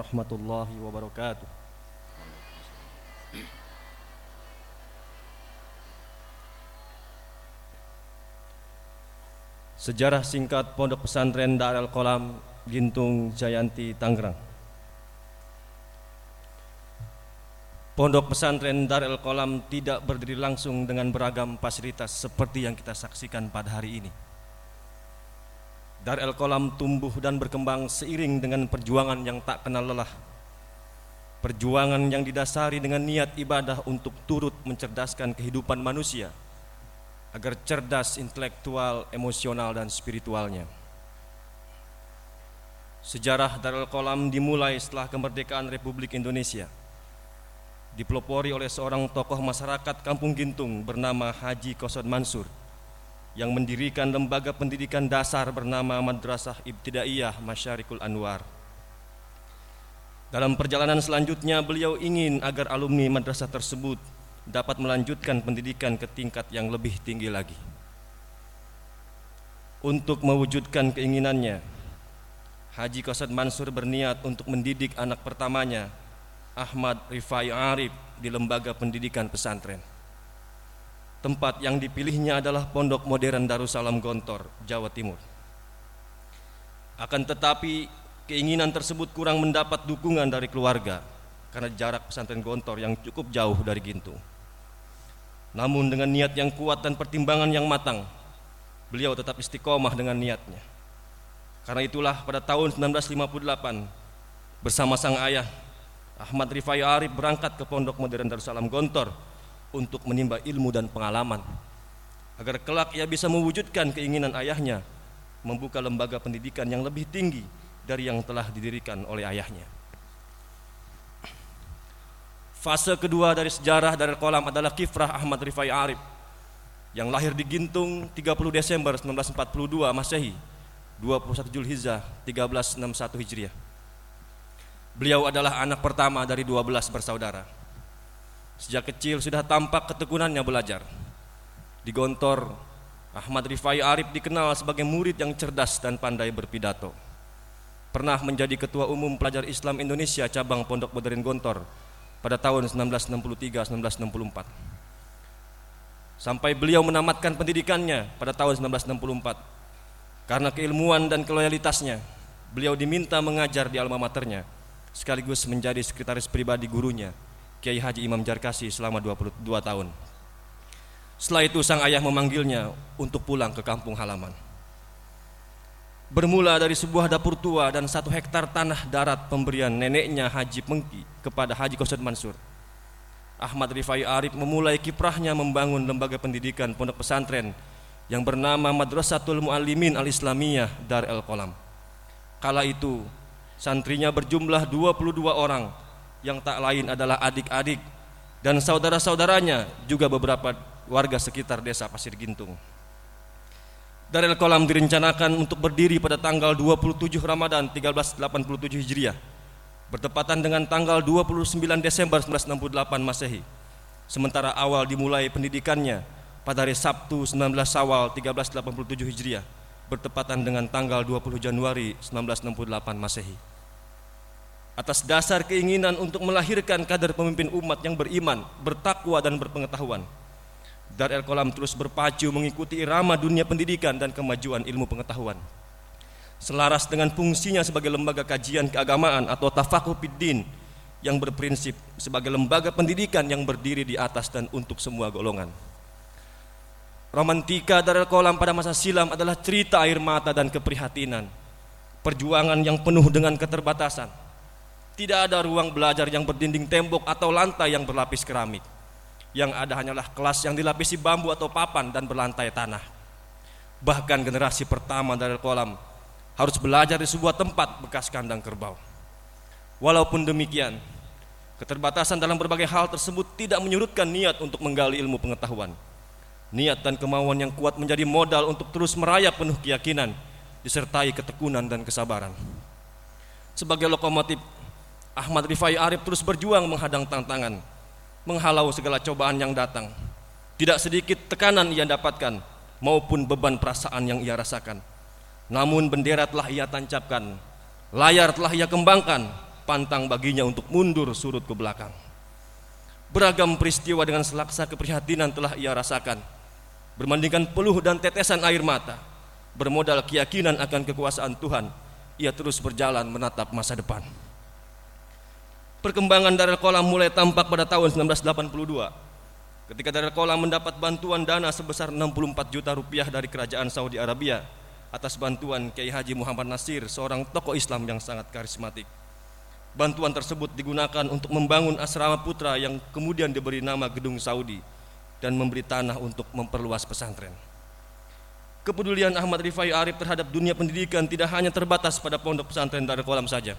warahmatullahi wabarakatuh. Sejarah singkat Pondok Pesantren Darul Kolam Gintung Jayanti Tangerang. Pondok pesantren Darul Kolam tidak berdiri langsung dengan beragam fasilitas seperti yang kita saksikan pada hari ini. Darul Kolam tumbuh dan berkembang seiring dengan perjuangan yang tak kenal lelah. Perjuangan yang didasari dengan niat ibadah untuk turut mencerdaskan kehidupan manusia agar cerdas intelektual, emosional dan spiritualnya. Sejarah Darul Kolam dimulai setelah kemerdekaan Republik Indonesia. Dipelopori oleh seorang tokoh masyarakat Kampung Gintung bernama Haji Kosod Mansur yang mendirikan lembaga pendidikan dasar bernama Madrasah Ibtidaiyah Masyarikul Anwar. Dalam perjalanan selanjutnya beliau ingin agar alumni madrasah tersebut dapat melanjutkan pendidikan ke tingkat yang lebih tinggi lagi. Untuk mewujudkan keinginannya, Haji Kosad Mansur berniat untuk mendidik anak pertamanya, Ahmad Rifai Arif di lembaga pendidikan pesantren. Tempat yang dipilihnya adalah Pondok Modern Darussalam Gontor, Jawa Timur. Akan tetapi Keinginan tersebut kurang mendapat dukungan dari keluarga karena jarak pesantren Gontor yang cukup jauh dari Gintung. Namun dengan niat yang kuat dan pertimbangan yang matang, beliau tetap istiqomah dengan niatnya. Karena itulah pada tahun 1958 bersama sang ayah Ahmad Rifai Arif berangkat ke Pondok Modern Darussalam Gontor untuk menimba ilmu dan pengalaman agar kelak ia bisa mewujudkan keinginan ayahnya membuka lembaga pendidikan yang lebih tinggi dari yang telah didirikan oleh ayahnya. Fase kedua dari sejarah dari kolam adalah Kifrah Ahmad Rifai Arif yang lahir di Gintung 30 Desember 1942 Masehi 21 Julhijjah 1361 Hijriah. Beliau adalah anak pertama dari 12 bersaudara. Sejak kecil sudah tampak ketekunannya belajar. Di Gontor, Ahmad Rifai Arif dikenal sebagai murid yang cerdas dan pandai berpidato pernah menjadi Ketua Umum Pelajar Islam Indonesia cabang Pondok Modern Gontor pada tahun 1963-1964. Sampai beliau menamatkan pendidikannya pada tahun 1964. Karena keilmuan dan keloyalitasnya, beliau diminta mengajar di alma maternya sekaligus menjadi sekretaris pribadi gurunya, Kiai Haji Imam Jarkasi selama 22 tahun. Setelah itu sang ayah memanggilnya untuk pulang ke kampung halaman bermula dari sebuah dapur tua dan satu hektar tanah darat pemberian neneknya Haji Pengki kepada Haji Kosad Mansur. Ahmad Rifai Arif memulai kiprahnya membangun lembaga pendidikan pondok pesantren yang bernama Madrasatul Muallimin Al-Islamiyah Dar El Kolam. Kala itu santrinya berjumlah 22 orang yang tak lain adalah adik-adik dan saudara-saudaranya juga beberapa warga sekitar desa Pasir Gintung. Darul Kolam direncanakan untuk berdiri pada tanggal 27 Ramadan 1387 Hijriah bertepatan dengan tanggal 29 Desember 1968 Masehi. Sementara awal dimulai pendidikannya pada hari Sabtu 19 Sawal 1387 Hijriah bertepatan dengan tanggal 20 Januari 1968 Masehi. Atas dasar keinginan untuk melahirkan kader pemimpin umat yang beriman, bertakwa dan berpengetahuan, Dar El Kolam terus berpacu mengikuti irama dunia pendidikan dan kemajuan ilmu pengetahuan. Selaras dengan fungsinya sebagai lembaga kajian keagamaan atau tafakuh piddin yang berprinsip sebagai lembaga pendidikan yang berdiri di atas dan untuk semua golongan. Romantika Darul Kolam pada masa silam adalah cerita air mata dan keprihatinan. Perjuangan yang penuh dengan keterbatasan. Tidak ada ruang belajar yang berdinding tembok atau lantai yang berlapis keramik yang ada hanyalah kelas yang dilapisi bambu atau papan dan berlantai tanah. Bahkan generasi pertama dari kolam harus belajar di sebuah tempat bekas kandang kerbau. Walaupun demikian, keterbatasan dalam berbagai hal tersebut tidak menyurutkan niat untuk menggali ilmu pengetahuan. Niat dan kemauan yang kuat menjadi modal untuk terus merayap penuh keyakinan disertai ketekunan dan kesabaran. Sebagai lokomotif, Ahmad Rifai Arif terus berjuang menghadang tantangan menghalau segala cobaan yang datang. Tidak sedikit tekanan ia dapatkan maupun beban perasaan yang ia rasakan. Namun bendera telah ia tancapkan, layar telah ia kembangkan, pantang baginya untuk mundur surut ke belakang. Beragam peristiwa dengan selaksa keprihatinan telah ia rasakan. Berbandingkan peluh dan tetesan air mata, bermodal keyakinan akan kekuasaan Tuhan, ia terus berjalan menatap masa depan. Perkembangan Darul Kolam mulai tampak pada tahun 1982 ketika Darul Kolam mendapat bantuan dana sebesar 64 juta rupiah dari kerajaan Saudi Arabia atas bantuan Kiai Haji Muhammad Nasir, seorang tokoh Islam yang sangat karismatik. Bantuan tersebut digunakan untuk membangun asrama putra yang kemudian diberi nama Gedung Saudi dan memberi tanah untuk memperluas pesantren. Kepedulian Ahmad Rifai Arif terhadap dunia pendidikan tidak hanya terbatas pada pondok pesantren Darul Kolam saja.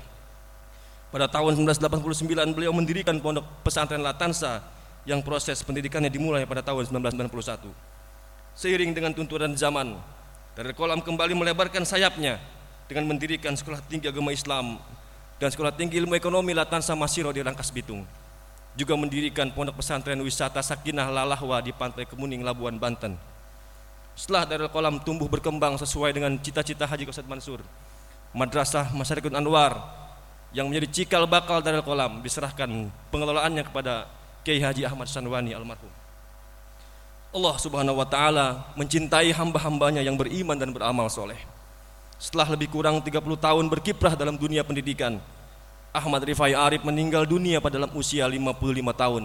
Pada tahun 1989 beliau mendirikan pondok pesantren Latansa yang proses pendidikannya dimulai pada tahun 1991. Seiring dengan tuntunan zaman, Darul Kolam kembali melebarkan sayapnya dengan mendirikan sekolah tinggi agama Islam dan Sekolah Tinggi Ilmu Ekonomi Latansa Masiro di Rangkas Bitung. Juga mendirikan pondok pesantren wisata Sakinah Lalahwa di Pantai Kemuning, Labuan, Banten. Setelah Darul Kolam tumbuh berkembang sesuai dengan cita-cita Haji Qasad Mansur, Madrasah Masyarakat Anwar yang menjadi cikal bakal Darul Kolam diserahkan pengelolaannya kepada Kiai Haji Ahmad Sanwani almarhum. Allah Subhanahu wa taala mencintai hamba-hambanya yang beriman dan beramal soleh. Setelah lebih kurang 30 tahun berkiprah dalam dunia pendidikan, Ahmad Rifai Arif meninggal dunia pada dalam usia 55 tahun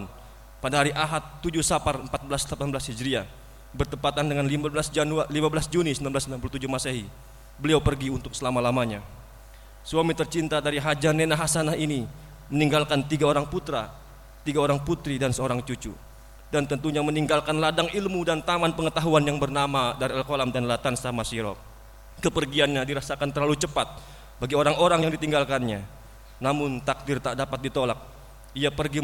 pada hari Ahad 7 Safar 1418 Hijriah bertepatan dengan 15 Januari 15 Juni 1997 Masehi. Beliau pergi untuk selama-lamanya. Suami tercinta dari Haja Nena Hasanah ini meninggalkan tiga orang putra, tiga orang putri dan seorang cucu. Dan tentunya meninggalkan ladang ilmu dan taman pengetahuan yang bernama Darul Kolam dan Latan Sama Sirop. Kepergiannya dirasakan terlalu cepat bagi orang-orang yang ditinggalkannya. Namun takdir tak dapat ditolak. Ia pergi